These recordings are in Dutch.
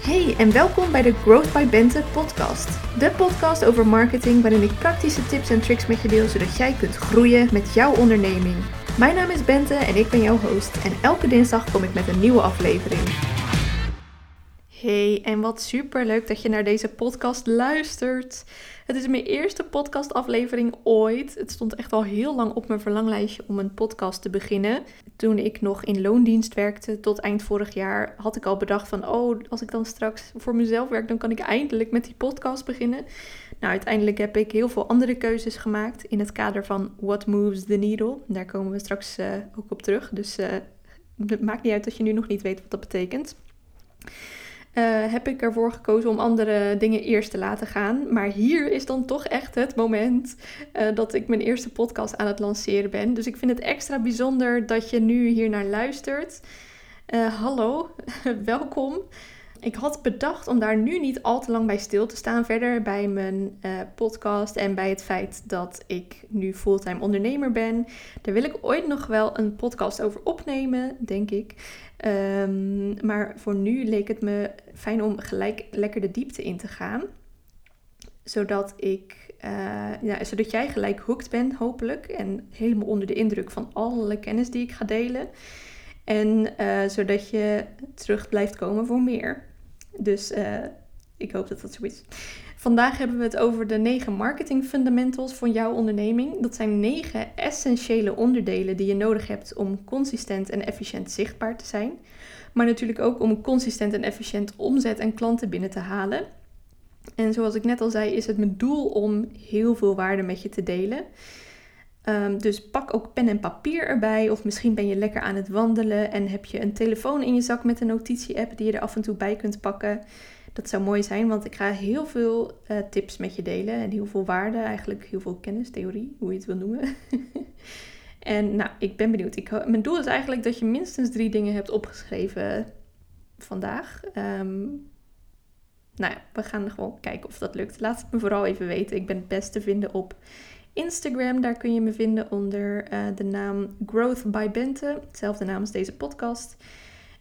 Hey en welkom bij de Growth by Bente podcast. De podcast over marketing waarin ik praktische tips en tricks met je deel zodat jij kunt groeien met jouw onderneming. Mijn naam is Bente en ik ben jouw host en elke dinsdag kom ik met een nieuwe aflevering. Hey en wat super leuk dat je naar deze podcast luistert. Het is mijn eerste podcastaflevering ooit. Het stond echt al heel lang op mijn verlanglijstje om een podcast te beginnen. Toen ik nog in loondienst werkte tot eind vorig jaar, had ik al bedacht van, oh, als ik dan straks voor mezelf werk, dan kan ik eindelijk met die podcast beginnen. Nou, uiteindelijk heb ik heel veel andere keuzes gemaakt in het kader van What Moves the Needle. Daar komen we straks uh, ook op terug. Dus uh, het maakt niet uit dat je nu nog niet weet wat dat betekent. Uh, heb ik ervoor gekozen om andere dingen eerst te laten gaan. Maar hier is dan toch echt het moment uh, dat ik mijn eerste podcast aan het lanceren ben. Dus ik vind het extra bijzonder dat je nu hier naar luistert. Uh, hallo, welkom. Ik had bedacht om daar nu niet al te lang bij stil te staan verder bij mijn podcast en bij het feit dat ik nu fulltime ondernemer ben. Daar wil ik ooit nog wel een podcast over opnemen, denk ik. Um, maar voor nu leek het me fijn om gelijk lekker de diepte in te gaan. Zodat ik, uh, ja, zodat jij gelijk hooked bent, hopelijk. En helemaal onder de indruk van alle kennis die ik ga delen. En uh, zodat je terug blijft komen voor meer. Dus uh, ik hoop dat dat zo is. Vandaag hebben we het over de 9 marketing fundamentals voor jouw onderneming. Dat zijn 9 essentiële onderdelen die je nodig hebt om consistent en efficiënt zichtbaar te zijn. Maar natuurlijk ook om consistent en efficiënt omzet en klanten binnen te halen. En zoals ik net al zei, is het mijn doel om heel veel waarde met je te delen. Um, dus pak ook pen en papier erbij. Of misschien ben je lekker aan het wandelen en heb je een telefoon in je zak met een notitie-app die je er af en toe bij kunt pakken. Dat zou mooi zijn, want ik ga heel veel uh, tips met je delen en heel veel waarde, eigenlijk heel veel kennis, theorie, hoe je het wil noemen. en nou, ik ben benieuwd. Ik, mijn doel is eigenlijk dat je minstens drie dingen hebt opgeschreven vandaag. Um, nou ja, we gaan gewoon kijken of dat lukt. Laat het me vooral even weten. Ik ben het best te vinden op Instagram. Daar kun je me vinden onder uh, de naam Growth by Bente. Hetzelfde naam als deze podcast.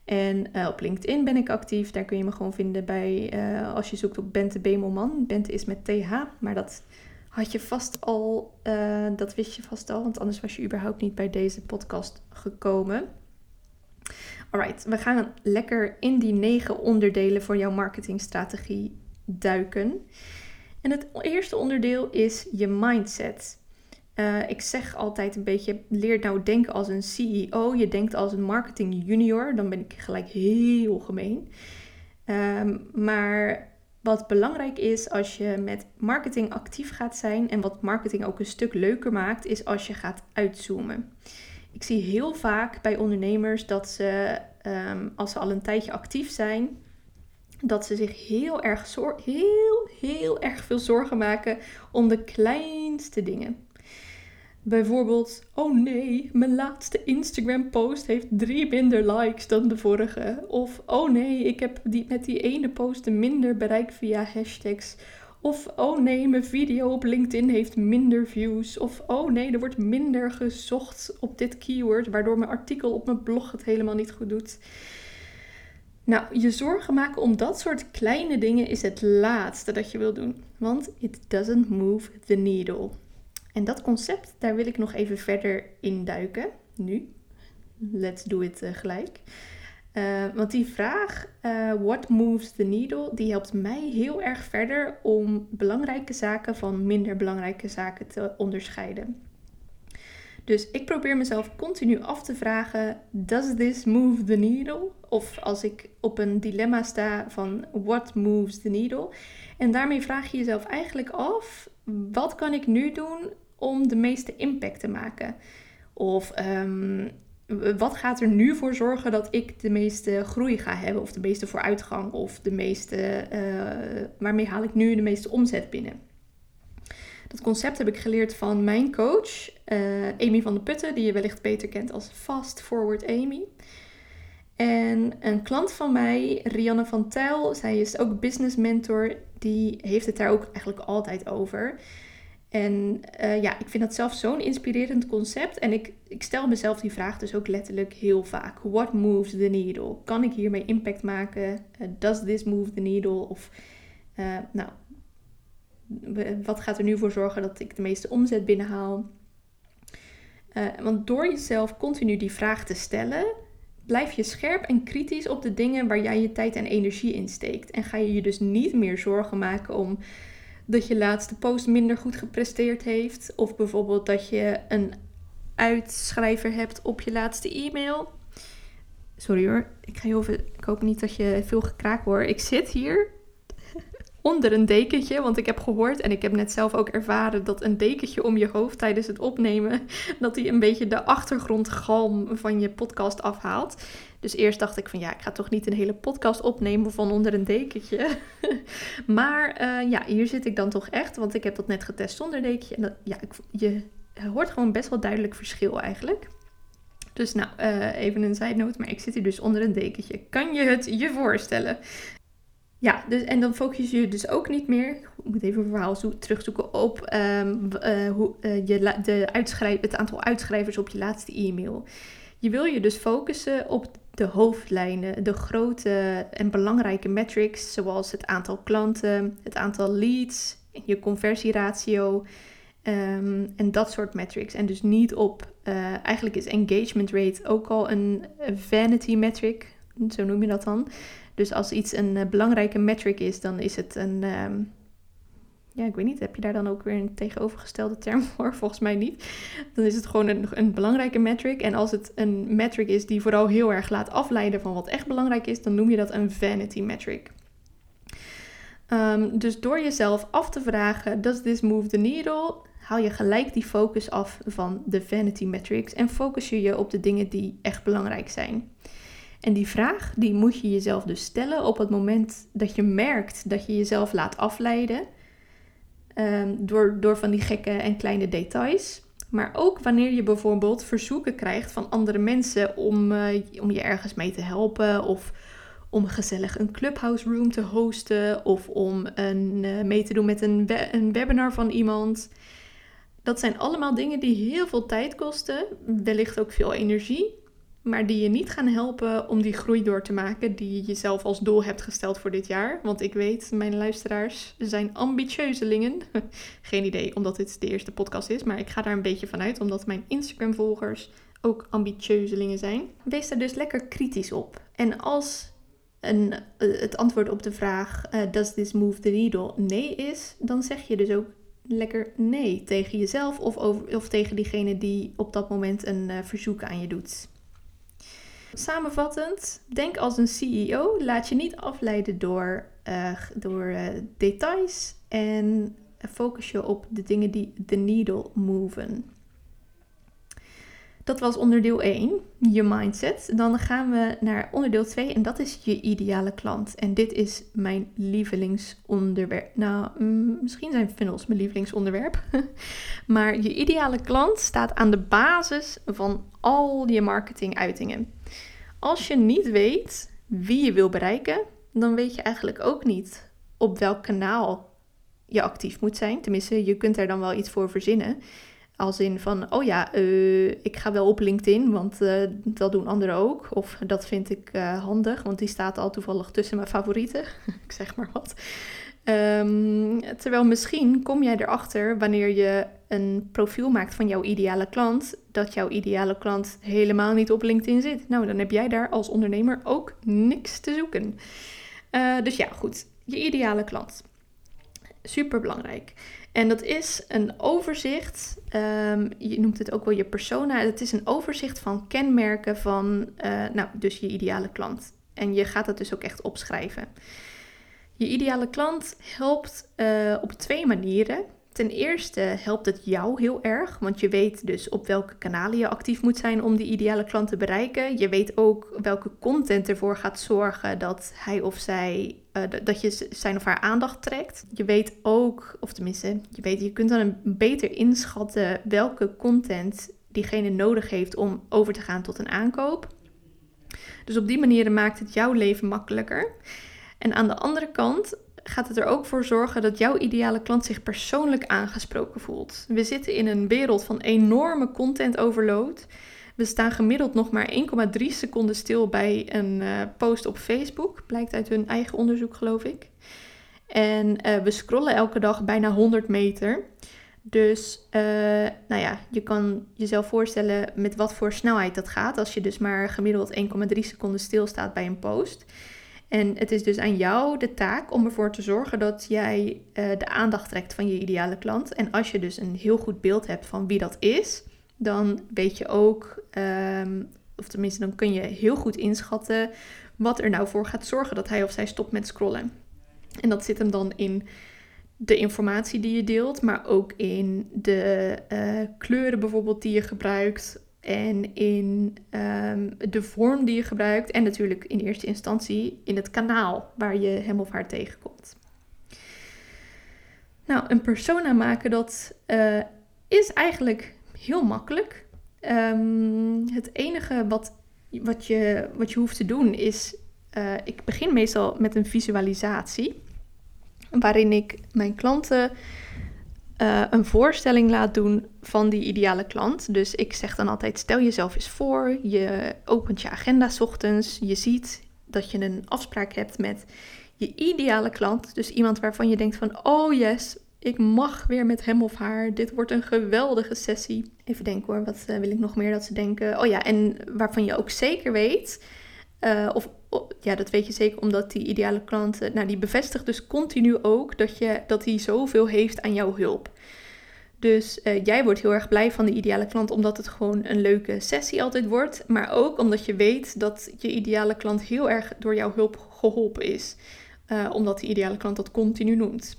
En uh, op LinkedIn ben ik actief. Daar kun je me gewoon vinden bij, uh, als je zoekt op Bente Bemelman. Bente is met TH, maar dat had je vast al, dat wist je vast al, want anders was je überhaupt niet bij deze podcast gekomen. Alright, we gaan lekker in die negen onderdelen voor jouw marketingstrategie duiken. En het eerste onderdeel is je mindset. Uh, ik zeg altijd een beetje, leer nou denken als een CEO. Je denkt als een marketing junior, dan ben ik gelijk heel gemeen. Um, maar wat belangrijk is als je met marketing actief gaat zijn en wat marketing ook een stuk leuker maakt, is als je gaat uitzoomen. Ik zie heel vaak bij ondernemers dat ze, um, als ze al een tijdje actief zijn, dat ze zich heel erg, heel, heel erg veel zorgen maken om de kleinste dingen. Bijvoorbeeld, oh nee, mijn laatste Instagram post heeft drie minder likes dan de vorige. Of, oh nee, ik heb die, met die ene post minder bereik via hashtags. Of, oh nee, mijn video op LinkedIn heeft minder views. Of, oh nee, er wordt minder gezocht op dit keyword, waardoor mijn artikel op mijn blog het helemaal niet goed doet. Nou, je zorgen maken om dat soort kleine dingen is het laatste dat je wil doen. Want it doesn't move the needle. En dat concept, daar wil ik nog even verder induiken. Nu. Let's do it uh, gelijk. Uh, want die vraag, uh, what moves the needle, die helpt mij heel erg verder om belangrijke zaken van minder belangrijke zaken te onderscheiden. Dus ik probeer mezelf continu af te vragen: Does this move the needle? Of als ik op een dilemma sta van what moves the needle? En daarmee vraag je jezelf eigenlijk af: wat kan ik nu doen om de meeste impact te maken? Of um, wat gaat er nu voor zorgen dat ik de meeste groei ga hebben? Of de meeste vooruitgang? Of de meeste, uh, waarmee haal ik nu de meeste omzet binnen? Dat concept heb ik geleerd van mijn coach, uh, Amy van de Putten, die je wellicht beter kent als Fast Forward Amy. En een klant van mij, Rianne van Tijl, zij is ook business mentor, die heeft het daar ook eigenlijk altijd over. En eh, ja, ik vind dat zelf zo'n inspirerend concept. En ik, ik stel mezelf die vraag dus ook letterlijk heel vaak. What moves the needle? Kan ik hiermee impact maken? Uh, does this move the needle? Of nou, wat gaat er nu voor zorgen dat ik de meeste omzet binnenhaal? want door jezelf continu die vraag te stellen, blijf je scherp en kritisch op de dingen waar jij je tijd en energie in steekt. En ga je je dus niet meer zorgen maken om dat je laatste post minder goed gepresteerd heeft. Of bijvoorbeeld dat je een uitschrijver hebt op je laatste e-mail. Sorry hoor, ik ga heel veel. Ik hoop niet dat je veel gekraak hoort. Ik zit hier onder een dekentje, want ik heb gehoord en ik heb net zelf ook ervaren dat een dekentje om je hoofd tijdens het opnemen, dat die een beetje de achtergrondgalm van je podcast afhaalt. Dus eerst dacht ik van ja, ik ga toch niet een hele podcast opnemen van onder een dekentje. maar uh, ja, hier zit ik dan toch echt, want ik heb dat net getest zonder dekentje. En ja, ik, je hoort gewoon best wel duidelijk verschil eigenlijk. Dus nou, uh, even een zijnoot, maar ik zit hier dus onder een dekentje. Kan je het je voorstellen? Ja, dus, en dan focus je dus ook niet meer, ik moet even een verhaal zo, terugzoeken op um, uh, hoe, uh, je de het aantal uitschrijvers op je laatste e-mail. Je wil je dus focussen op de hoofdlijnen, de grote en belangrijke metrics, zoals het aantal klanten, het aantal leads, je conversieratio um, en dat soort metrics. En dus niet op, uh, eigenlijk is engagement rate ook al een vanity metric, zo noem je dat dan. Dus als iets een uh, belangrijke metric is, dan is het een. Um, ja, ik weet niet, heb je daar dan ook weer een tegenovergestelde term voor? Volgens mij niet. Dan is het gewoon een, een belangrijke metric. En als het een metric is die vooral heel erg laat afleiden van wat echt belangrijk is, dan noem je dat een vanity metric. Um, dus door jezelf af te vragen, does this move the needle? Haal je gelijk die focus af van de vanity metrics en focus je je op de dingen die echt belangrijk zijn. En die vraag, die moet je jezelf dus stellen op het moment dat je merkt dat je jezelf laat afleiden um, door, door van die gekke en kleine details. Maar ook wanneer je bijvoorbeeld verzoeken krijgt van andere mensen om, uh, om je ergens mee te helpen of om gezellig een clubhouse room te hosten of om een, uh, mee te doen met een, een webinar van iemand. Dat zijn allemaal dingen die heel veel tijd kosten, wellicht ook veel energie maar die je niet gaan helpen om die groei door te maken die je jezelf als doel hebt gesteld voor dit jaar. Want ik weet, mijn luisteraars zijn ambitieuzelingen. Geen idee, omdat dit de eerste podcast is, maar ik ga daar een beetje vanuit, omdat mijn Instagram-volgers ook ambitieuzelingen zijn. Wees daar dus lekker kritisch op. En als een, eh, het antwoord op de vraag, uh, does this move the needle, nee is, dan zeg je dus ook lekker nee tegen jezelf of, over, of tegen diegene die op dat moment een uh, verzoek aan je doet. Samenvattend, denk als een CEO. Laat je niet afleiden door, uh, door uh, details en focus je op de dingen die de needle moven. Dat was onderdeel 1, je mindset. Dan gaan we naar onderdeel 2 en dat is je ideale klant. En dit is mijn lievelingsonderwerp. Nou, mm, misschien zijn funnels mijn lievelingsonderwerp. maar je ideale klant staat aan de basis van al je marketinguitingen. Als je niet weet wie je wil bereiken, dan weet je eigenlijk ook niet op welk kanaal je actief moet zijn. Tenminste, je kunt er dan wel iets voor verzinnen. Als in van, oh ja, uh, ik ga wel op LinkedIn, want uh, dat doen anderen ook. Of dat vind ik uh, handig, want die staat al toevallig tussen mijn favorieten. ik zeg maar wat. Um, terwijl misschien kom jij erachter wanneer je een profiel maakt van jouw ideale klant, dat jouw ideale klant helemaal niet op LinkedIn zit. Nou, dan heb jij daar als ondernemer ook niks te zoeken. Uh, dus ja, goed, je ideale klant. Super belangrijk. En dat is een overzicht, um, je noemt het ook wel je persona. Het is een overzicht van kenmerken van, uh, nou, dus je ideale klant. En je gaat dat dus ook echt opschrijven. Je ideale klant helpt uh, op twee manieren. Ten eerste helpt het jou heel erg, want je weet dus op welke kanalen je actief moet zijn om die ideale klant te bereiken. Je weet ook welke content ervoor gaat zorgen dat hij of zij, uh, dat je zijn of haar aandacht trekt. Je weet ook, of tenminste, je, weet, je kunt dan beter inschatten welke content diegene nodig heeft om over te gaan tot een aankoop. Dus op die manier maakt het jouw leven makkelijker. En aan de andere kant gaat het er ook voor zorgen dat jouw ideale klant zich persoonlijk aangesproken voelt. We zitten in een wereld van enorme content overload. We staan gemiddeld nog maar 1,3 seconden stil bij een uh, post op Facebook, blijkt uit hun eigen onderzoek, geloof ik. En uh, we scrollen elke dag bijna 100 meter. Dus uh, nou ja, je kan jezelf voorstellen met wat voor snelheid dat gaat. Als je dus maar gemiddeld 1,3 seconden stilstaat bij een post. En het is dus aan jou de taak om ervoor te zorgen dat jij uh, de aandacht trekt van je ideale klant. En als je dus een heel goed beeld hebt van wie dat is, dan weet je ook, um, of tenminste dan kun je heel goed inschatten wat er nou voor gaat zorgen dat hij of zij stopt met scrollen. En dat zit hem dan in de informatie die je deelt, maar ook in de uh, kleuren bijvoorbeeld die je gebruikt en in um, de vorm die je gebruikt en natuurlijk in eerste instantie in het kanaal waar je hem of haar tegenkomt. Nou, een persona maken dat uh, is eigenlijk heel makkelijk. Um, het enige wat, wat, je, wat je hoeft te doen is, uh, ik begin meestal met een visualisatie waarin ik mijn klanten uh, een voorstelling laat doen van die ideale klant. Dus ik zeg dan altijd: stel jezelf eens voor, je opent je agenda ochtends, je ziet dat je een afspraak hebt met je ideale klant. Dus iemand waarvan je denkt van: oh yes, ik mag weer met hem of haar. Dit wordt een geweldige sessie. Even denken hoor, wat uh, wil ik nog meer dat ze denken? Oh ja, en waarvan je ook zeker weet uh, of ja, dat weet je zeker omdat die ideale klant, nou die bevestigt dus continu ook dat, je, dat hij zoveel heeft aan jouw hulp. Dus uh, jij wordt heel erg blij van de ideale klant omdat het gewoon een leuke sessie altijd wordt. Maar ook omdat je weet dat je ideale klant heel erg door jouw hulp geholpen is. Omdat die ideale klant dat continu noemt.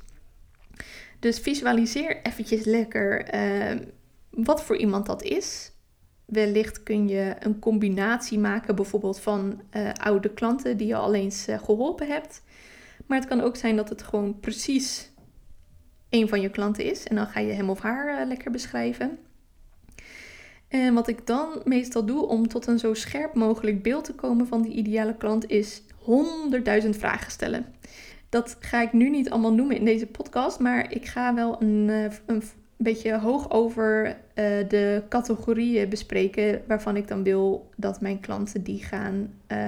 Dus visualiseer eventjes lekker wat voor iemand dat is. Wellicht kun je een combinatie maken, bijvoorbeeld van uh, oude klanten die je al eens uh, geholpen hebt. Maar het kan ook zijn dat het gewoon precies een van je klanten is. En dan ga je hem of haar uh, lekker beschrijven. En wat ik dan meestal doe om tot een zo scherp mogelijk beeld te komen van die ideale klant, is 100.000 vragen stellen. Dat ga ik nu niet allemaal noemen in deze podcast, maar ik ga wel een, een beetje hoog over uh, de categorieën bespreken waarvan ik dan wil dat mijn klanten die gaan uh,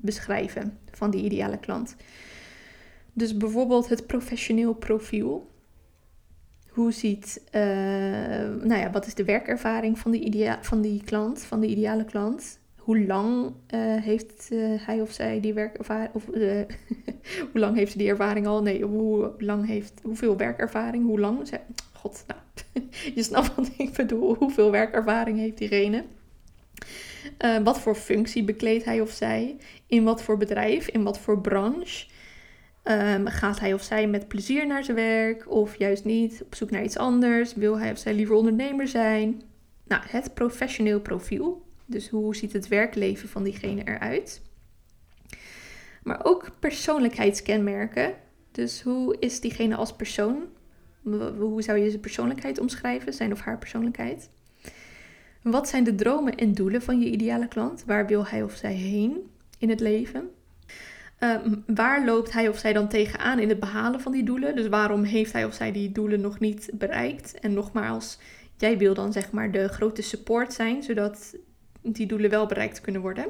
beschrijven van die ideale klant. Dus bijvoorbeeld het professioneel profiel. Hoe ziet, uh, nou ja, wat is de werkervaring van die, idea van die klant, van de ideale klant? Hoe lang heeft hij of zij die werkervaring, of hoe lang heeft ze die ervaring al? Nee, hoe lang heeft, hoeveel werkervaring, hoe lang? god, nou, je snapt wat ik bedoel. Hoeveel werkervaring heeft diegene? Wat voor functie bekleedt hij of zij? In wat voor bedrijf? In wat voor branche? Um, gaat hij of zij met plezier naar zijn werk of juist niet? Op zoek naar iets anders? Wil hij of zij liever ondernemer zijn? Nou, het professioneel profiel. Dus hoe ziet het werkleven van diegene eruit? Maar ook persoonlijkheidskenmerken. Dus hoe is diegene als persoon? Hoe zou je zijn persoonlijkheid omschrijven, zijn of haar persoonlijkheid? Wat zijn de dromen en doelen van je ideale klant? Waar wil hij of zij heen in het leven? Uh, waar loopt hij of zij dan tegenaan in het behalen van die doelen? Dus waarom heeft hij of zij die doelen nog niet bereikt? En nogmaals, jij wil dan zeg maar de grote support zijn, zodat die doelen wel bereikt kunnen worden.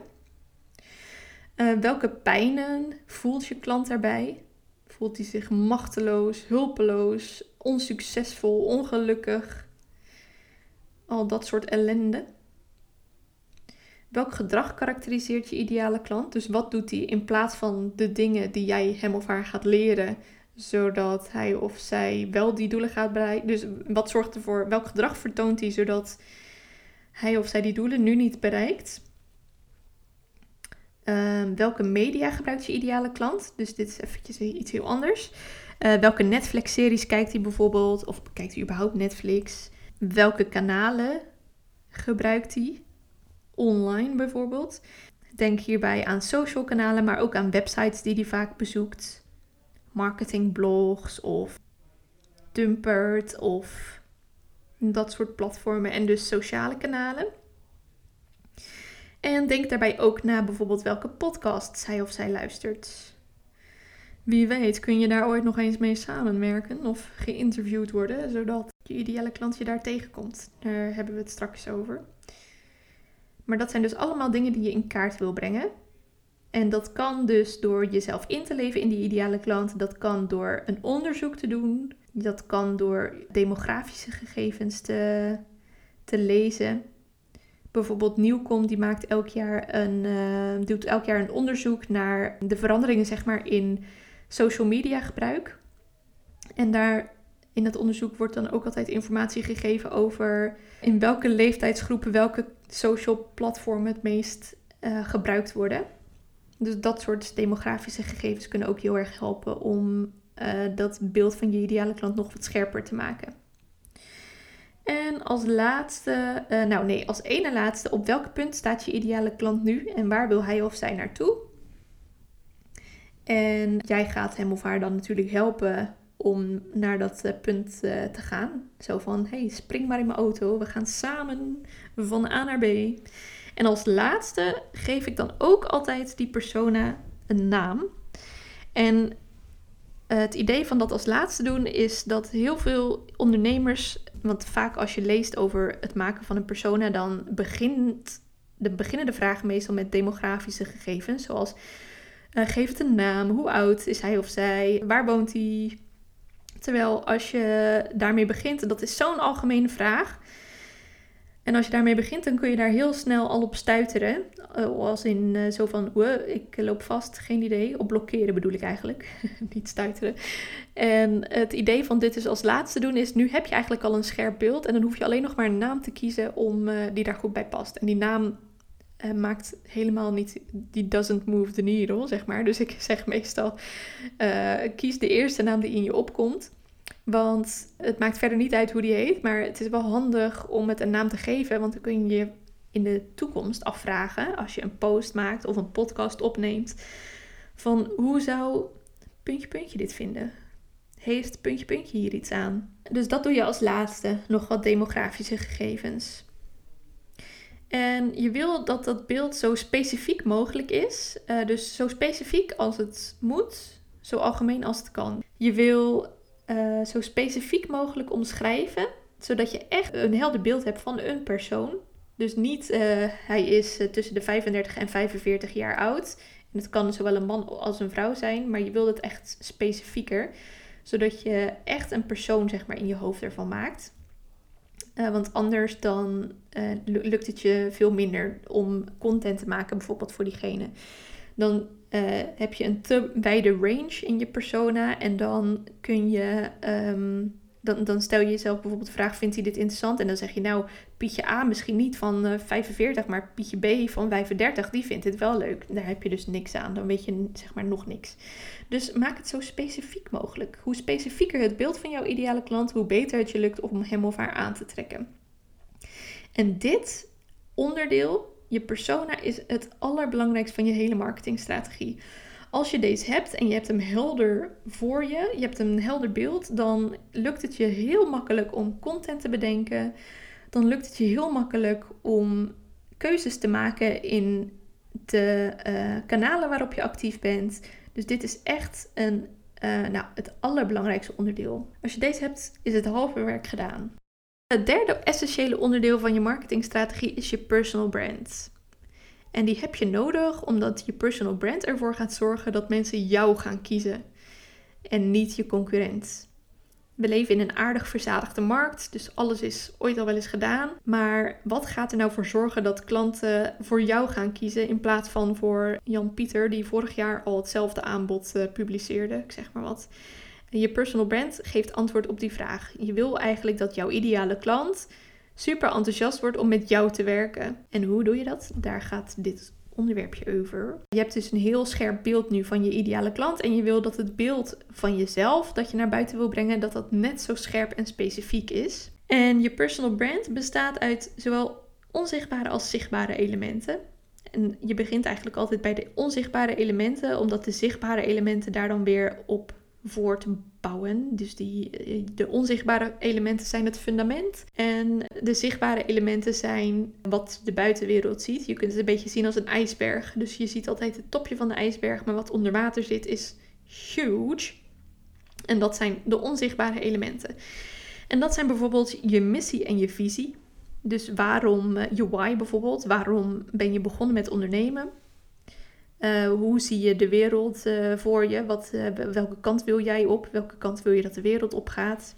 Uh, welke pijnen voelt je klant daarbij? Voelt hij zich machteloos, hulpeloos, onsuccesvol, ongelukkig? Al dat soort ellende. Welk gedrag karakteriseert je ideale klant? Dus wat doet hij in plaats van de dingen die jij hem of haar gaat leren, zodat hij of zij wel die doelen gaat bereiken? Dus wat zorgt ervoor? Welk gedrag vertoont hij zodat hij of zij die doelen nu niet bereikt? Um, welke media gebruikt je ideale klant? Dus dit is eventjes iets heel anders. Uh, welke Netflix-series kijkt hij bijvoorbeeld? Of kijkt hij überhaupt Netflix? Welke kanalen gebruikt hij? Online bijvoorbeeld. Denk hierbij aan social kanalen, maar ook aan websites die hij vaak bezoekt. Marketingblogs of Dumpert of dat soort platformen en dus sociale kanalen. En denk daarbij ook na bijvoorbeeld welke podcasts hij of zij luistert. Wie weet kun je daar ooit nog eens mee samenwerken of geïnterviewd worden, zodat je ideale klant je daar tegenkomt. Daar hebben we het straks over. Maar dat zijn dus allemaal dingen die je in kaart wil brengen. En dat kan dus door jezelf in te leven in die ideale klant. Dat kan door een onderzoek te doen. Dat kan door demografische gegevens te, te lezen. Bijvoorbeeld Nieuwkom die maakt elk jaar een, uh, doet elk jaar een onderzoek naar de veranderingen zeg maar, in social media gebruik. En daar in dat onderzoek wordt dan ook altijd informatie gegeven over in welke leeftijdsgroepen welke social platformen het meest uh, gebruikt worden. Dus dat soort demografische gegevens kunnen ook heel erg helpen om uh, dat beeld van je ideale klant nog wat scherper te maken. En als laatste, uh, nou nee, als ene laatste, op welk punt staat je ideale klant nu en waar wil hij of zij naartoe? En jij gaat hem of haar dan natuurlijk helpen om naar dat uh, punt te gaan. Zo van, hey, spring maar in mijn auto, we gaan samen van A naar B. En als laatste geef ik dan ook altijd die persona een naam. En het idee van dat als laatste doen is dat heel veel ondernemers, want vaak als je leest over het maken van een persona, dan begint de, beginnen de vragen meestal met demografische gegevens, zoals uh, geef het een naam, hoe oud is hij of zij, waar woont hij. Terwijl als je daarmee begint, dat is zo'n algemene vraag, en als je daarmee begint, dan kun je daar heel snel al op stuiteren. Uh, als in uh, zo van, ik loop vast, geen idee. Op blokkeren bedoel ik eigenlijk, niet stuiteren. En het idee van dit is als laatste doen is, nu heb je eigenlijk al een scherp beeld. En dan hoef je alleen nog maar een naam te kiezen om, uh, die daar goed bij past. En die naam maakt helemaal niet, die doesn't move the needle, zeg maar. Dus ik zeg meestal, kies de eerste naam die in je opkomt. Want het maakt verder niet uit hoe die heet, maar het is wel handig om het een naam te geven. Want dan kun je je in de toekomst afvragen, als je een post maakt of een podcast opneemt, van hoe zou puntje puntje dit vinden? Heeft puntje puntje hier iets aan? Dus dat doe je als laatste, nog wat demografische gegevens. En je wil dat dat beeld zo specifiek mogelijk is. Uh, dus zo specifiek als het moet, zo algemeen als het kan. Je wil uh, zo specifiek mogelijk omschrijven, zodat je echt een helder beeld hebt van een persoon. Dus niet uh, hij is uh, tussen de 35 en 45 jaar oud. En het kan zowel een man als een vrouw zijn, maar je wilt het echt specifieker, zodat je echt een persoon zeg maar in je hoofd ervan maakt. want anders dan lukt het je veel minder om content te maken, bijvoorbeeld voor diegene. Dan uh, heb je een te wijde range in je persona. En dan kun je. Um, dan, dan stel je jezelf bijvoorbeeld de vraag: vindt hij dit interessant? En dan zeg je nou, Pietje A misschien niet van uh, eh, 45, maar Pietje B van 35, die vindt het wel leuk. Daar heb je dus niks aan. Dan weet je zeg maar nog niks. Dus maak het zo specifiek mogelijk. Hoe specifieker het beeld van jouw ideale klant, hoe beter het je lukt om hem of haar aan te trekken. En dit onderdeel je persona is het allerbelangrijkste van je hele marketingstrategie. Als je deze hebt en je hebt hem helder voor je, je hebt een helder beeld, dan lukt het je heel makkelijk om content te bedenken. Dan lukt het je heel makkelijk om keuzes te maken in de uh, kanalen waarop je actief bent. Dus dit is echt een, uh, nou, het allerbelangrijkste onderdeel. Als je deze hebt, is het halve werk gedaan. Het derde essentiële onderdeel van je marketingstrategie is je personal brand. En die heb je nodig omdat je personal brand ervoor gaat zorgen dat mensen jou gaan kiezen en niet je concurrent. We leven in een aardig verzadigde markt, dus alles is ooit al wel eens gedaan. Maar wat gaat er nou voor zorgen dat klanten voor jou gaan kiezen in plaats van voor Jan Pieter, die vorig jaar al hetzelfde aanbod uh, publiceerde? Ik zeg maar wat. Je personal brand geeft antwoord op die vraag. Je wil eigenlijk dat jouw ideale klant super enthousiast wordt om met jou te werken. En hoe doe je dat? Daar gaat dit onderwerpje over. Je hebt dus een heel scherp beeld nu van je ideale klant en je wil dat het beeld van jezelf dat je naar buiten wil brengen, dat dat net zo scherp en specifiek is. En je personal brand bestaat uit zowel onzichtbare als zichtbare elementen. En je begint eigenlijk altijd bij de onzichtbare elementen, omdat de zichtbare elementen daar dan weer op voortbouwen. Dus die, de onzichtbare elementen zijn het fundament. En de zichtbare elementen zijn wat de buitenwereld ziet. Je kunt het een beetje zien als een ijsberg. Dus je ziet altijd het topje van de ijsberg. Maar wat onder water zit is huge. En dat zijn de onzichtbare elementen. En dat zijn bijvoorbeeld je missie en je visie. Dus waarom eh, je why bijvoorbeeld. Waarom ben je begonnen met ondernemen? Uh, hoe zie je de wereld uh, voor je? Wat, welke kant wil jij op? Welke kant wil je dat de wereld op gaat?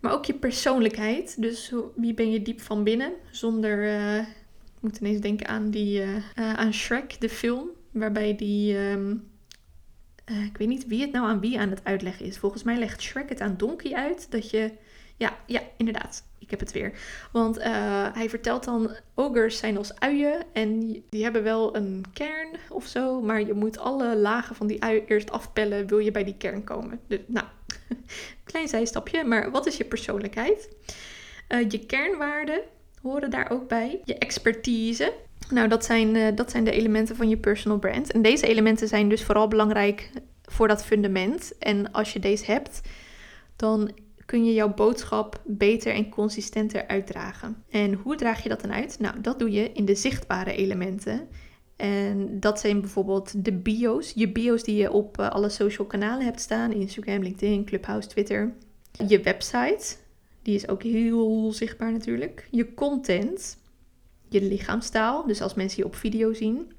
Maar ook je persoonlijkheid. Dus wie ben je diep van binnen? Zonder. ik moet ineens denken aan, die, aan Shrek, de film. Waarbij die. Um, ik weet niet wie het nou aan wie aan het uitleggen is. Volgens mij legt Shrek het aan Donkey uit. Dat je. Ja, ja, inderdaad ik heb het weer. Want uh, hij vertelt dan, ogers zijn als uien en die hebben wel een kern of zo, maar je moet alle lagen van die ui eerst afpellen, wil je bij die kern komen. Dus, nou, klein zijstapje, maar wat is je persoonlijkheid? Uh, je kernwaarden horen daar ook bij. Je expertise. Nou, dat zijn, uh, dat zijn de elementen van je personal brand. En deze elementen zijn dus vooral belangrijk voor dat fundament. En als je deze hebt, dan kun je jouw boodschap beter en consistenter uitdragen. En hoe draag je dat dan uit? Nou, dat doe je in de zichtbare elementen. En dat zijn bijvoorbeeld de bio's. Je bio's die je op eh, alle social kanalen hebt staan: Instagram, LinkedIn, Clubhouse, Twitter. Je website, die is ook heel zichtbaar natuurlijk. Je content, je lichaamstaal, dus als mensen je op video zien.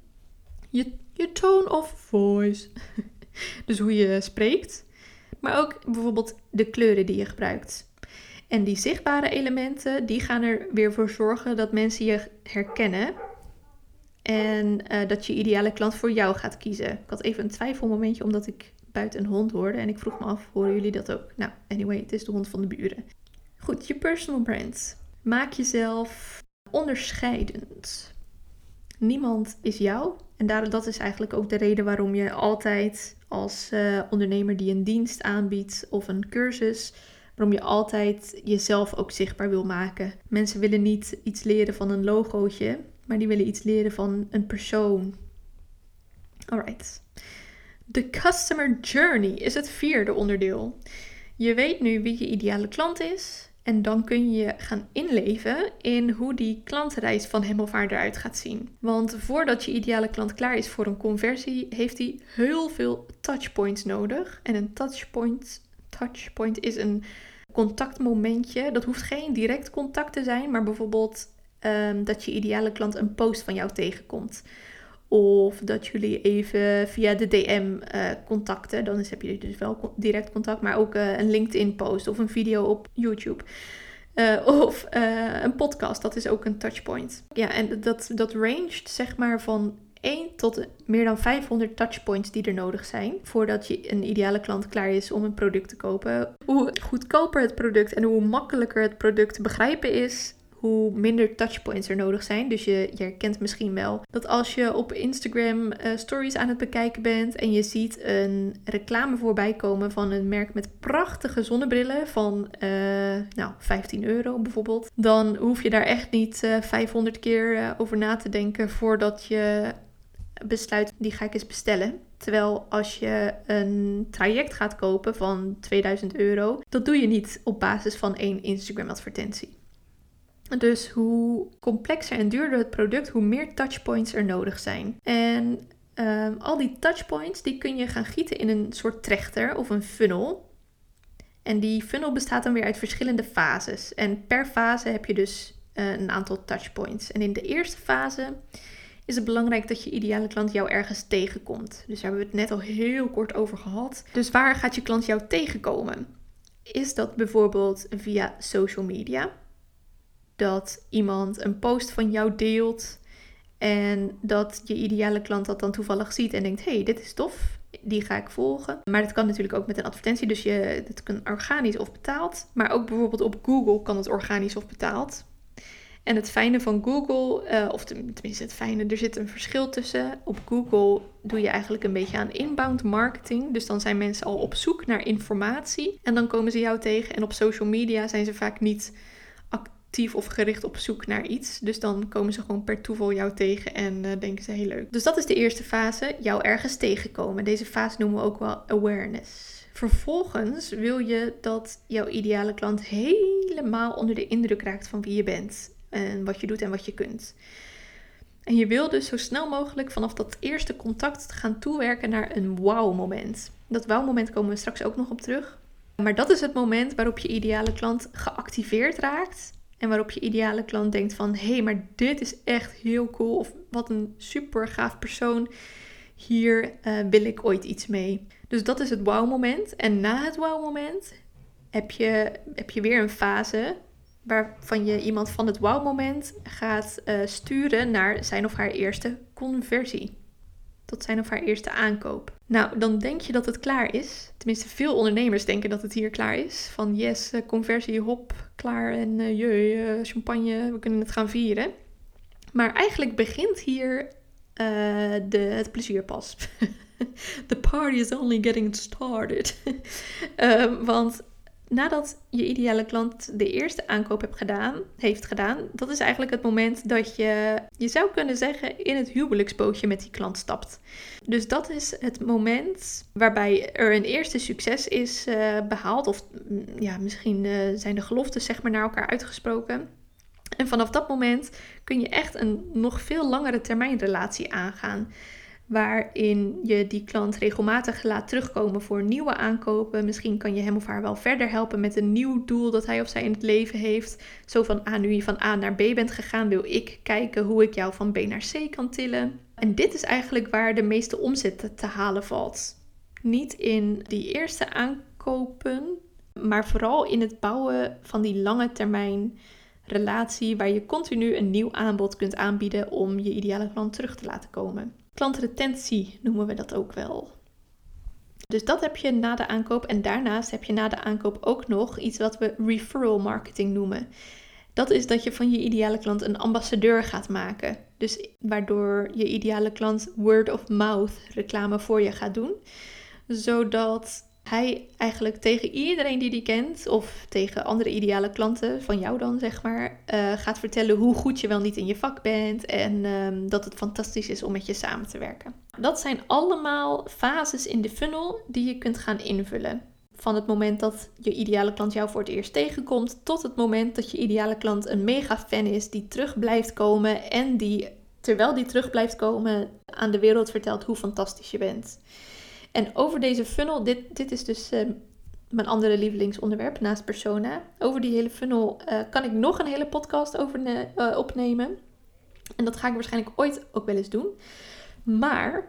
Je, je tone of voice, dus hoe je spreekt maar ook bijvoorbeeld de kleuren die je gebruikt. En die zichtbare elementen, die gaan er weer voor zorgen dat mensen je herkennen. En uh, dat je ideale klant voor jou gaat kiezen. Ik had even een twijfelmomentje omdat ik buiten een hond hoorde. En ik vroeg me af, horen jullie dat ook? Nou, anyway, het is de hond van de buren. Goed, je personal brand. Maak jezelf onderscheidend. Niemand is jou. En daar, dat is eigenlijk ook de reden waarom je altijd als uh, ondernemer die een dienst aanbiedt of een cursus, waarom je altijd jezelf ook zichtbaar wil maken. Mensen willen niet iets leren van een logootje, maar die willen iets leren van een persoon. Alright. De customer journey is het vierde onderdeel. Je weet nu wie je ideale klant is. En dan kun je gaan inleven in hoe die klantreis van hem of haar eruit gaat zien. Want voordat je ideale klant klaar is voor een conversie, heeft hij heel veel touchpoints nodig. En een touchpoint, touchpoint is een contactmomentje. Dat hoeft geen direct contact te zijn, maar bijvoorbeeld um, dat je ideale klant een post van jou tegenkomt. Of dat jullie even via de DM eh, contacten. Dan heb je dus wel direct contact. Maar ook uh, een LinkedIn post of een video op YouTube. Uh, of een podcast. Dat is ook een touchpoint. Ja, en dat, dat ranged zeg maar van 1 tot meer dan 500 touchpoints die er nodig zijn voordat je een ideale klant klaar is om een product te kopen. Hoe goedkoper het product en hoe makkelijker het product te begrijpen is, hoe minder touchpoints er nodig zijn. Dus je, je herkent misschien wel dat als je op Instagram uh, stories aan het bekijken bent en je ziet een reclame voorbij komen van een merk met prachtige zonnebrillen van uh, nou, 15 euro bijvoorbeeld, dan hoef je daar echt niet uh, eh, 500 keer over na te denken voordat je besluit die ga ik eens bestellen. Terwijl als je een traject gaat kopen van 2000 euro, dat doe je niet op basis van één Instagram advertentie. Dus hoe complexer en duurder het product, hoe meer touchpoints er nodig zijn. En ehm, al die touchpoints die kun je gaan gieten in een soort trechter of een funnel. En die funnel bestaat dan weer uit verschillende fases. En per fase heb je dus uh, een aantal touchpoints. En in de eerste fase is het belangrijk dat je ideale klant jou ergens tegenkomt. Dus daar hebben we het net al heel kort over gehad. Dus waar gaat je klant jou tegenkomen? Is dat bijvoorbeeld via social media? Dat iemand een post van jou deelt en dat je ideale klant dat dan toevallig ziet en denkt: hey, dit is tof, die ga ik volgen. Maar dat kan natuurlijk ook met een advertentie, dus je, dat kan organisch of betaald. Maar ook bijvoorbeeld op Google kan het organisch of betaald. En het fijne van Google, uh, of tenminste het fijne, er zit een verschil tussen. Op Google doe je eigenlijk een beetje aan inbound marketing. Dus dan zijn mensen al op zoek naar informatie en dan komen ze jou tegen. En op social media zijn ze vaak niet of gericht op zoek naar iets. Dus dan komen ze gewoon per toeval jou tegen en uh, denken ze heel leuk. Dus dat is de eerste fase, jou ergens tegenkomen. Deze fase noemen we ook wel awareness. Vervolgens wil je dat jouw ideale klant helemaal onder de indruk raakt van wie je bent en wat je doet en wat je kunt. En je wil dus zo snel mogelijk vanaf dat eerste contact gaan toewerken naar een wow-moment. Dat wow-moment komen we straks ook nog op terug. Maar dat is het moment waarop je ideale klant geactiveerd raakt. En waarop je ideale klant denkt van... hé, hey, maar dit is echt heel cool. Of wat een super gaaf persoon. Hier uh, wil ik ooit iets mee. Dus dat is het wow-moment. En na het wow-moment heb je, heb je weer een fase waarvan je iemand van het wow-moment gaat uh, sturen naar zijn of haar eerste conversie. Zijn of haar eerste aankoop. Nou, dan denk je dat het klaar is. Tenminste, veel ondernemers denken dat het hier klaar is. Van yes, uh, conversie, hop, klaar en uh, jee, champagne, we kunnen het gaan vieren. Maar eigenlijk begint hier de, het plezier pas. The party is only getting started. uh, want nadat je ideale klant de eerste aankoop hebt gedaan, heeft gedaan, dat is eigenlijk het moment dat je, je zou kunnen zeggen, in het huwelijksbootje met die klant stapt. Dus dat is het moment waarbij er een eerste succes is uh, behaald, of mm, ja, misschien uh, zijn de geloftes zeg maar naar elkaar uitgesproken. En vanaf dat moment kun je echt een nog veel langere termijn relatie aangaan waarin je die klant regelmatig laat terugkomen voor nieuwe aankopen. Misschien kan je hem of haar wel verder helpen met een nieuw doel dat hij of zij in het leven heeft. Zo van, ah, nu je van A naar B bent gegaan, wil ik kijken hoe ik jou van B naar C kan tillen. En dit is eigenlijk waar de meeste omzet te halen valt. Niet in die eerste aankopen, maar vooral in het bouwen van die lange termijn relatie waar je continu een nieuw aanbod kunt aanbieden om je ideale klant terug te laten komen. Klantretentie noemen we dat ook wel. Dus dat heb je na de aankoop. En daarnaast heb je na de aankoop ook nog iets wat we referral marketing noemen. Dat is dat je van je ideale klant een ambassadeur gaat maken. Dus waardoor je ideale klant word of mouth reclame voor je gaat doen. Zodat hij eigenlijk tegen iedereen die die kent, of tegen andere ideale klanten van jou dan, zeg maar, uh, gaat vertellen hoe goed je wel niet in je vak bent en um, dat het fantastisch is om met je samen te werken. Dat zijn allemaal fases in de funnel die je kunt gaan invullen. Van het moment dat je ideale klant jou voor het eerst tegenkomt, tot het moment dat je ideale klant een mega fan is die terug blijft komen en die, terwijl die terug blijft komen, aan de wereld vertelt hoe fantastisch je bent. En over deze funnel, dit, dit is dus uh, mijn andere lievelingsonderwerp naast persona. Over die hele funnel uh, kan ik nog een hele podcast over uh, opnemen. En dat ga ik waarschijnlijk ooit ook wel eens doen. Maar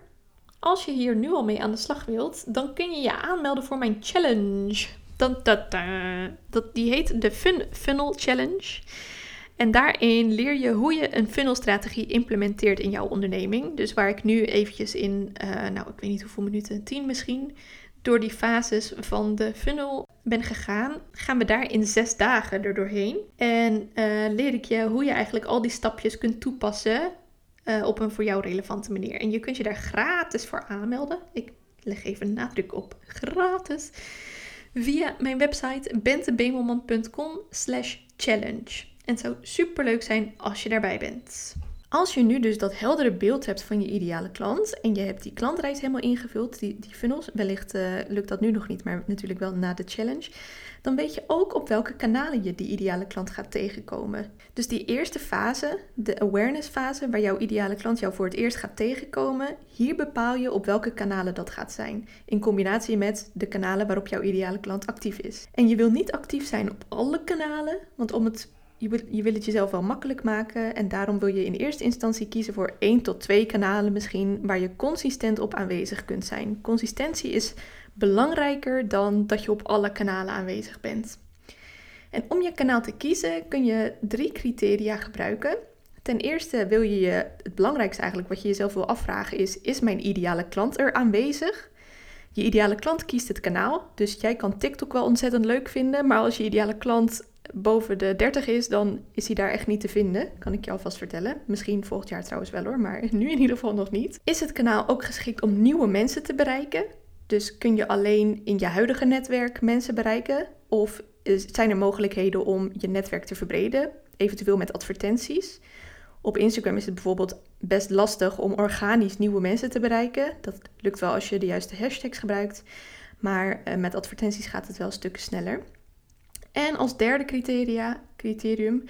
als je hier nu al mee aan de slag wilt, dan kun je je aanmelden voor mijn challenge. Dat, dat, dat, die heet de Fun Funnel Challenge. En daarin leer je hoe je een funnelstrategie implementeert in jouw onderneming. Dus waar ik nu eventjes in, uh, nou ik weet niet hoeveel minuten, tien misschien, door die fases van de funnel ben gegaan, gaan we daar in zes dagen er doorheen. En uh, leer ik je hoe je eigenlijk al die stapjes kunt toepassen uh, op een voor jou relevante manier. En je kunt je daar gratis voor aanmelden. Ik leg even nadruk op gratis. Via mijn website bentebemelman.com slash challenge. En het zou super leuk zijn als je daarbij bent. Als je nu dus dat heldere beeld hebt van je ideale klant en je hebt die klantreis helemaal ingevuld, die, die funnels, wellicht uh, lukt dat nu nog niet, maar natuurlijk wel na de challenge, dan weet je ook op welke kanalen je die ideale klant gaat tegenkomen. Dus die eerste fase, de awareness fase, waar jouw ideale klant jou voor het eerst gaat tegenkomen, hier bepaal je op welke kanalen dat gaat zijn, in combinatie met de kanalen waarop jouw ideale klant actief is. En je wil niet actief zijn op alle kanalen, want om het je wil, je het jezelf wel makkelijk maken en daarom wil je in eerste instantie kiezen voor één tot twee kanalen misschien waar je consistent op aanwezig kunt zijn. Consistentie is belangrijker dan dat je op alle kanalen aanwezig bent. En om je kanaal te kiezen kun je drie criteria gebruiken. Ten eerste wil je je, het belangrijkste eigenlijk wat je jezelf wil afvragen is, is mijn ideale klant er aanwezig? Je ideale klant kiest het kanaal, dus jij kan TikTok wel ontzettend leuk vinden, maar als je ideale klant boven de 30 is, dan is hij daar echt niet te vinden. Kan ik je alvast vertellen. Misschien volgend jaar trouwens wel hoor, maar nu in ieder geval nog niet. Is het kanaal ook geschikt om nieuwe mensen te bereiken? Dus kun je alleen in je huidige netwerk mensen bereiken? Of zijn er mogelijkheden om je netwerk te verbreden, eventueel met advertenties? Op Instagram is het bijvoorbeeld best lastig om organisch nieuwe mensen te bereiken. Dat lukt wel als je de juiste hashtags gebruikt. Maar eh, met advertenties gaat het wel stukken sneller. En als derde criteria, criterium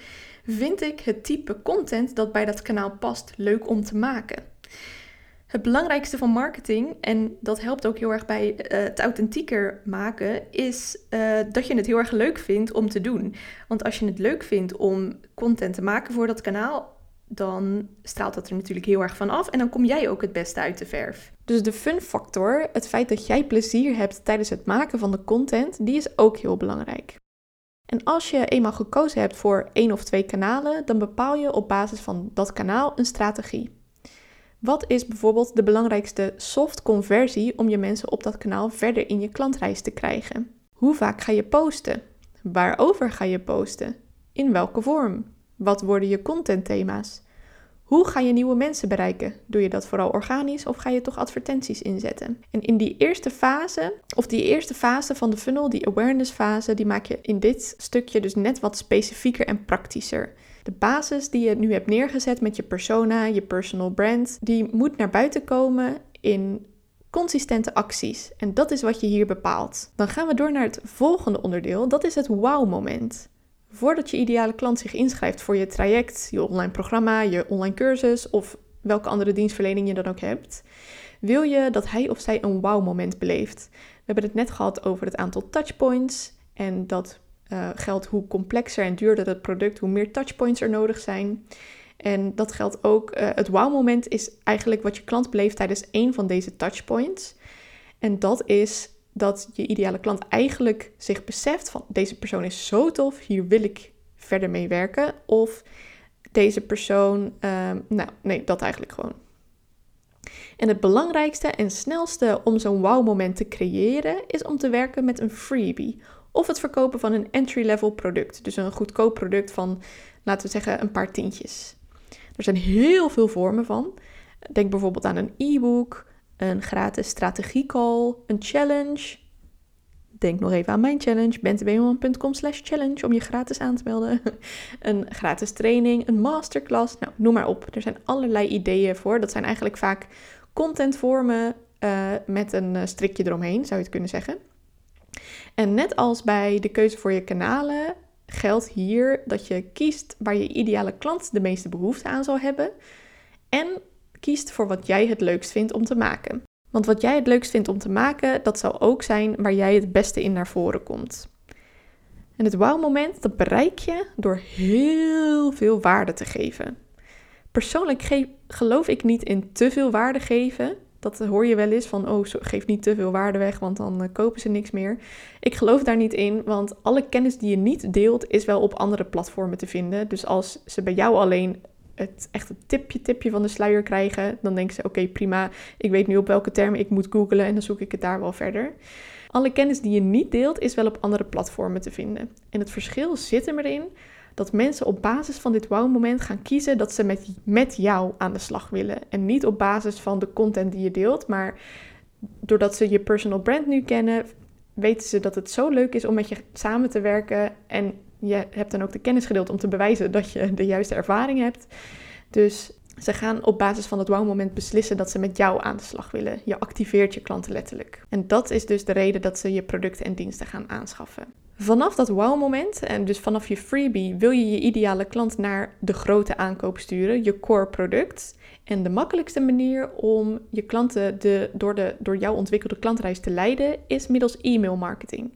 vind ik het type content dat bij dat kanaal past leuk om te maken. Het belangrijkste van marketing, en dat helpt ook heel erg bij uh, het authentieker maken, is uh, dat je het heel erg leuk vindt om te doen. Want als je het leuk vindt om content te maken voor dat kanaal, dan straalt dat er natuurlijk heel erg van af en dan kom jij ook het beste uit de verf. Dus de fun factor, het feit dat jij plezier hebt tijdens het maken van de content, die is ook heel belangrijk. En als je eenmaal gekozen hebt voor één of twee kanalen, dan bepaal je op basis van dat kanaal een strategie. Wat is bijvoorbeeld de belangrijkste soft conversie om je mensen op dat kanaal verder in je klantreis te krijgen? Hoe vaak ga je posten? Waarover ga je posten? In welke vorm? Wat worden je contentthema's? Hoe ga je nieuwe mensen bereiken? Doe je dat vooral organisch of ga je toch advertenties inzetten? En in die eerste fase, of die eerste fase van de funnel, die awareness fase, die maak je in dit stukje dus net wat specifieker en praktischer. De basis die je nu hebt neergezet met je persona, je personal brand, die moet naar buiten komen in consistente acties. En dat is wat je hier bepaalt. Dan gaan we door naar het volgende onderdeel. Dat is het wow-moment. Voordat je ideale klant zich inschrijft voor je traject, je online programma, je online cursus of welke andere dienstverlening je dan ook hebt, wil je dat hij of zij een wow-moment beleeft. We hebben het net gehad over het aantal touchpoints en dat uh, geldt hoe complexer en duurder het product, hoe meer touchpoints er nodig zijn. En dat geldt ook, uh, het wow-moment is eigenlijk wat je klant beleeft tijdens één van deze touchpoints. En dat is dat je ideale klant eigenlijk zich beseft van deze persoon is zo tof, hier wil ik verder mee werken. Of deze persoon, ehm, nou nee, dat eigenlijk gewoon. En het belangrijkste en snelste om zo'n wow-moment te creëren is om te werken met een freebie of het verkopen van een entry-level product. Dus een goedkoop product van, laten we zeggen, een paar tientjes. Er zijn heel veel vormen van. Denk bijvoorbeeld aan een e-book, een gratis strategiecall, een challenge. Denk nog even aan mijn challenge, bentebeeman.com slash challenge om je gratis aan te melden. een gratis training, een masterclass, nou noem maar op. Er zijn allerlei ideeën voor. Dat zijn eigenlijk vaak contentvormen uh, met een eh, strikje eromheen, zou je het kunnen zeggen. En net als bij de keuze voor je kanalen geldt hier dat je kiest waar je ideale klant de meeste behoefte aan zal hebben en kiest voor wat jij het leukst vindt om te maken. Want wat jij het leukst vindt om te maken, dat zal ook zijn waar jij het beste in naar voren komt. En het wow-moment, dat bereik je door heel veel waarde te geven. Persoonlijk geloof ik niet in te veel waarde geven. Dat hoor je wel eens van, oh, geef niet te veel waarde weg, want dan uh, kopen ze niks meer. Ik geloof daar niet in, want alle kennis die je niet deelt, is wel op andere platformen te vinden. Dus als ze bij jou alleen het echt het tipje, tipje van de sluier krijgen, dan denken ze, oké, prima, ik weet nu op welke termen ik moet googlen en dan zoek ik het daar wel verder. Alle kennis die je niet deelt, is wel op andere platformen te vinden. En het verschil zit er erin dat mensen op basis van dit wow-moment gaan kiezen dat ze met, met jou aan de slag willen. En niet op basis van de content die je deelt, maar doordat ze je personal brand nu kennen, weten ze dat het zo leuk is om met je samen te werken. En je hebt dan ook de kennis gedeeld om te bewijzen dat je de juiste ervaring hebt. Dus ze gaan op basis van het wow-moment beslissen dat ze met jou aan de slag willen. Je activeert je klanten letterlijk. En dat is dus de reden dat ze je producten en diensten gaan aanschaffen. Vanaf dat wow-moment, en dus vanaf je freebie, wil je je ideale klant naar de grote aankoop sturen, je core product. En de makkelijkste manier om je klanten de, door, de, door jouw ontwikkelde klantreis te leiden, is middels e-mail marketing.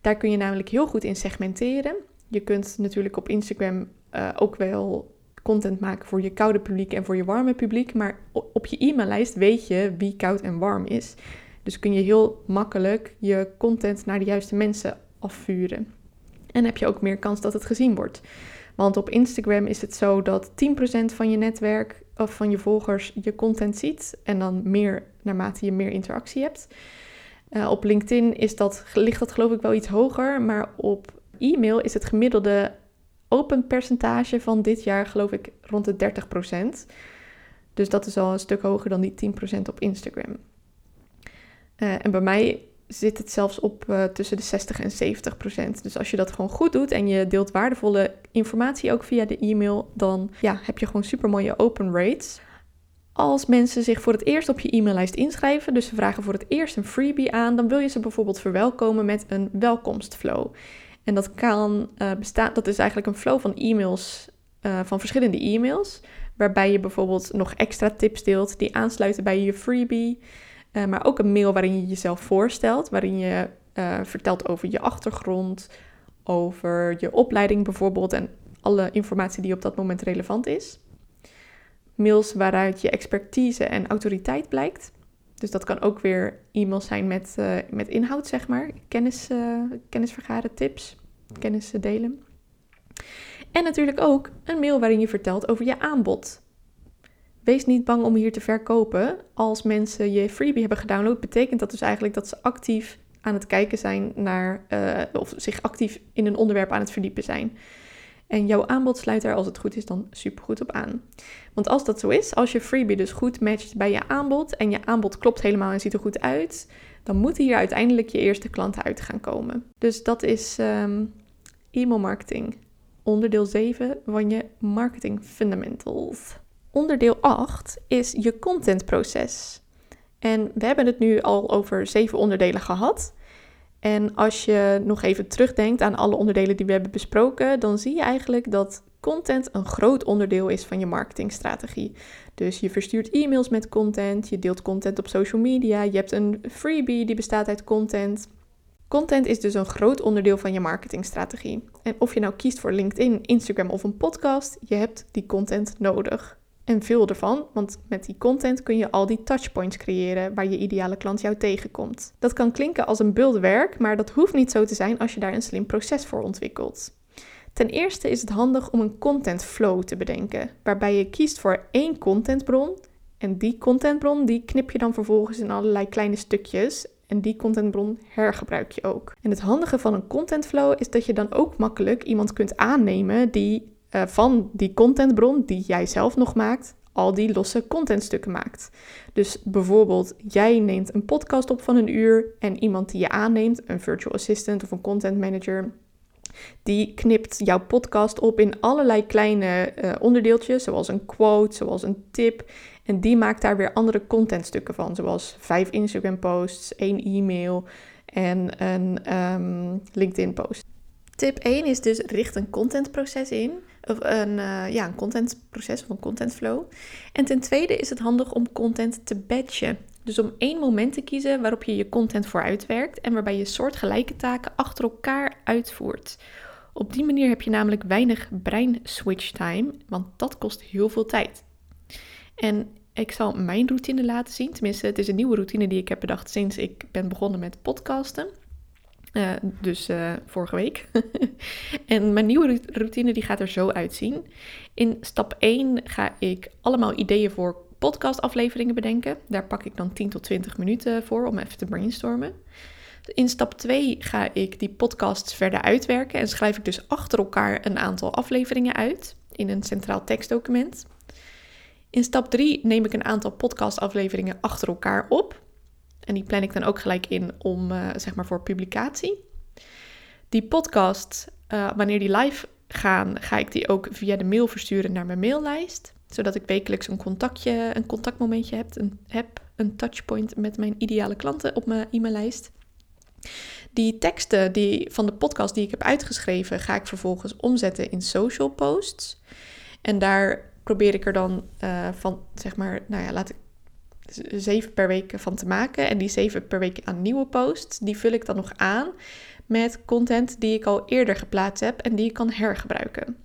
Daar kun je namelijk heel goed in segmenteren. Je kunt natuurlijk op Instagram uh, ook wel content maken voor je koude publiek en voor je warme publiek. Maar op je e-maillijst weet je wie koud en warm is. Dus kun je heel makkelijk je content naar de juiste mensen afvuren. En heb je ook meer kans dat het gezien wordt. Want op Instagram is het zo dat 10% van je netwerk of van je volgers je content ziet. En dan meer naarmate je meer interactie hebt. Uh, op LinkedIn is dat, ligt dat geloof ik wel iets hoger. Maar op e-mail is het gemiddelde open percentage van dit jaar geloof ik rond de 30%. Dus dat is al een stuk hoger dan die 10% op Instagram. Uh, en bij mij zit het zelfs op uh, tussen de 60 en 70 procent. Dus als je dat gewoon goed doet en je deelt waardevolle informatie ook via de e-mail, dan ja, heb je gewoon super mooie open rates. Als mensen zich voor het eerst op je e-maillijst inschrijven, dus ze vragen voor het eerst een freebie aan, dan wil je ze bijvoorbeeld verwelkomen met een welkomstflow. En dat kan uh, bestaan, dat is eigenlijk een flow van e-mails, uh, van verschillende e-mails, waarbij je bijvoorbeeld nog extra tips deelt die aansluiten bij je freebie. Uh, maar ook een mail waarin je jezelf voorstelt, waarin je vertelt over je achtergrond, over je opleiding bijvoorbeeld en alle informatie die op dat moment relevant is. Mails waaruit je expertise en autoriteit blijkt. Dus dat kan ook weer e-mails zijn met, uh, met inhoud, zeg maar. Kennis, uh, kennis vergaren, tips, kennis delen. En natuurlijk ook een mail waarin je vertelt over je aanbod. Wees niet bang om hier te verkopen. Als mensen je freebie hebben gedownload, betekent dat dus eigenlijk dat ze actief aan het kijken zijn naar, uh, of zich actief in een onderwerp aan het verdiepen zijn. En jouw aanbod sluit er als het goed is dan super goed op aan. Want als dat zo is, als je freebie dus goed matcht bij je aanbod en je aanbod klopt helemaal en ziet er goed uit, dan moeten hier uiteindelijk je eerste klanten uit gaan komen. Dus dat is um, e-mail marketing. Onderdeel 7 van je marketing fundamentals. Onderdeel 8 is je contentproces. En we hebben het nu al over zeven onderdelen gehad. En als je nog even terugdenkt aan alle onderdelen die we hebben besproken, dan zie je eigenlijk dat content een groot onderdeel is van je marketingstrategie. Dus je verstuurt e-mails met content, je deelt content op social media, je hebt een freebie die bestaat uit content. Content is dus een groot onderdeel van je marketingstrategie. En of je nou kiest voor LinkedIn, Instagram of een podcast, je hebt die content nodig en veel ervan, want met die content kun je al die touchpoints creëren waar je ideale klant jou tegenkomt. Dat kan klinken als een buldewerk, maar dat hoeft niet zo te zijn als je daar een slim proces voor ontwikkelt. Ten eerste is het handig om een content flow te bedenken, waarbij je kiest voor één contentbron en die contentbron die knip je dan vervolgens in allerlei kleine stukjes en die contentbron hergebruik je ook. En het handige van een contentflow is dat je dan ook makkelijk iemand kunt aannemen die uh, van die contentbron die jij zelf nog maakt, al die losse contentstukken maakt. Dus bijvoorbeeld, jij neemt een podcast op van een uur en iemand die je aanneemt, een virtual assistant of een content manager, die knipt jouw podcast op in allerlei kleine uh, onderdeeltjes, zoals een quote, zoals een tip. En die maakt daar weer andere contentstukken van, zoals vijf Instagram posts, één e-mail en een um, LinkedIn post. Tip 1 is dus richt een contentproces in. Een, uh, ja, een contentproces of een contentflow. En ten tweede is het handig om content te batchen. Dus om één moment te kiezen waarop je je content vooruitwerkt en waarbij je soortgelijke taken achter elkaar uitvoert. Op die manier heb je namelijk weinig brein switch time, want dat kost heel veel tijd. En ik zal mijn routine laten zien. Tenminste, het is een nieuwe routine die ik heb bedacht sinds ik ben begonnen met podcasten. Uh, dus uh, vorige week. en mijn nieuwe routine die gaat er zo uitzien. In stap 1 ga ik allemaal ideeën voor podcastafleveringen bedenken. Daar pak ik dan 10 tot 20 minuten voor om even te brainstormen. In stap 2 ga ik die podcasts verder uitwerken en schrijf ik dus achter elkaar een aantal afleveringen uit in een centraal tekstdocument. In stap 3 neem ik een aantal podcastafleveringen achter elkaar op en die plan ik dan ook gelijk in om, uh, zeg maar, voor publicatie. Die podcast, uh, wanneer die live gaan, ga ik die ook via de mail versturen naar mijn maillijst. Zodat ik wekelijks een contactje, een contactmomentje heb, een, heb, een touchpoint met mijn ideale klanten op mijn e-maillijst. Die teksten die, van de podcast die ik heb uitgeschreven, ga ik vervolgens omzetten in social posts. En daar probeer ik er dan uh, van, zeg maar, nou ja, laat ik zeven per week van te maken. En die zeven per week aan nieuwe posts, die vul ik dan nog aan met content die ik al eerder geplaatst heb en die ik kan hergebruiken.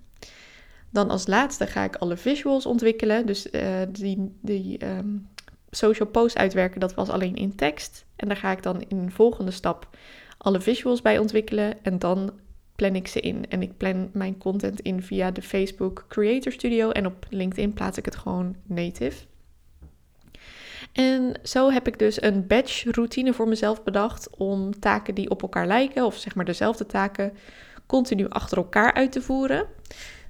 Dan als laatste ga ik alle visuals ontwikkelen. Dus uh, die, die um, social post uitwerken, dat was alleen in tekst. En daar ga ik dan in een volgende stap alle visuals bij ontwikkelen. En dan plan ik ze in. En ik plan mijn content in via de Facebook Creator Studio. En op LinkedIn plaats ik het gewoon native. En zo heb ik dus een batch routine voor mezelf bedacht om taken die op elkaar lijken, of zeg maar dezelfde taken, continu achter elkaar uit te voeren.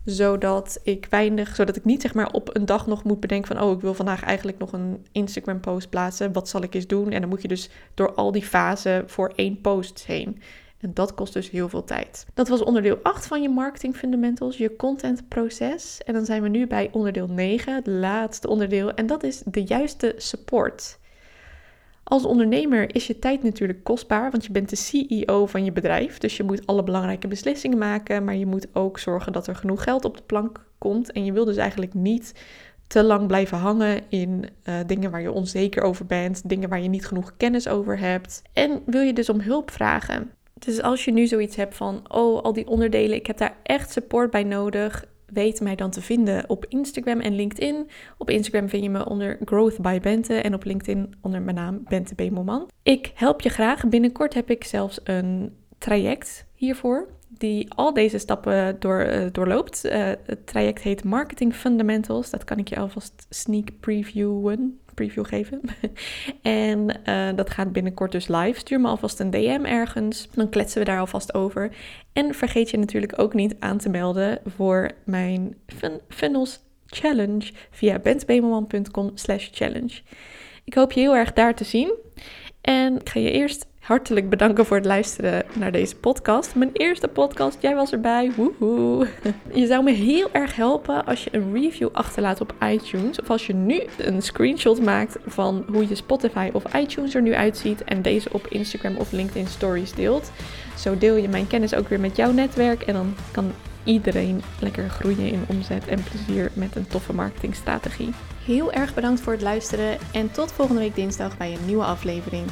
Zodat ik weinig, zodat ik niet zeg maar op een dag nog moet bedenken van oh, ik wil vandaag eigenlijk nog een Instagram post plaatsen. Wat zal ik eens doen? En dan moet je dus door al die fasen voor één post heen. En dat kost dus heel veel tijd. Dat was onderdeel 8 van je marketing fundamentals, je content proces. En dan zijn we nu bij onderdeel 9, het laatste onderdeel. En dat is de juiste support. Als ondernemer is je tijd natuurlijk kostbaar, want je bent de CEO van je bedrijf. Dus je moet alle belangrijke beslissingen maken, maar je moet ook zorgen dat er genoeg geld op de plank komt. En je wil dus eigenlijk niet te lang blijven hangen in uh, dingen waar je onzeker over bent, dingen waar je niet genoeg kennis over hebt. En wil je dus om hulp vragen. Dus als je nu zoiets hebt van, oh, al die onderdelen, ik heb daar echt support bij nodig, weet mij dan te vinden op Instagram en LinkedIn. Op Instagram vind je me onder Growth by Bente en op LinkedIn onder mijn naam Bente Bemelman. Ik help je graag. Binnenkort heb ik zelfs een traject hiervoor die al deze stappen door, uh, doorloopt. Uh, het traject heet Marketing Fundamentals. Dat kan ik je alvast sneak previewen, preview geven. en uh, dat gaat binnenkort dus live. Stuur me alvast een DM ergens. Dan kletsen we daar alvast over. En vergeet je natuurlijk ook niet aan te melden voor mijn fun Funnels Challenge via bentbemelman.com slash challenge. Ik hoop je heel erg daar te zien. En ik ga je eerst hartelijk bedanken voor het luisteren naar deze podcast. Mijn eerste podcast, jij was erbij. Woehoe. Je zou me heel erg helpen als je een review achterlaat op iTunes. Of als je nu een screenshot maakt van hoe je Spotify of iTunes er nu uitziet. En deze op Instagram of LinkedIn Stories deelt. Zo deel je mijn kennis ook weer met jouw netwerk. En dan kan iedereen lekker groeien in omzet en plezier met een toffe marketingstrategie. Heel erg bedankt voor het luisteren en tot volgende week dinsdag bij een nieuwe aflevering.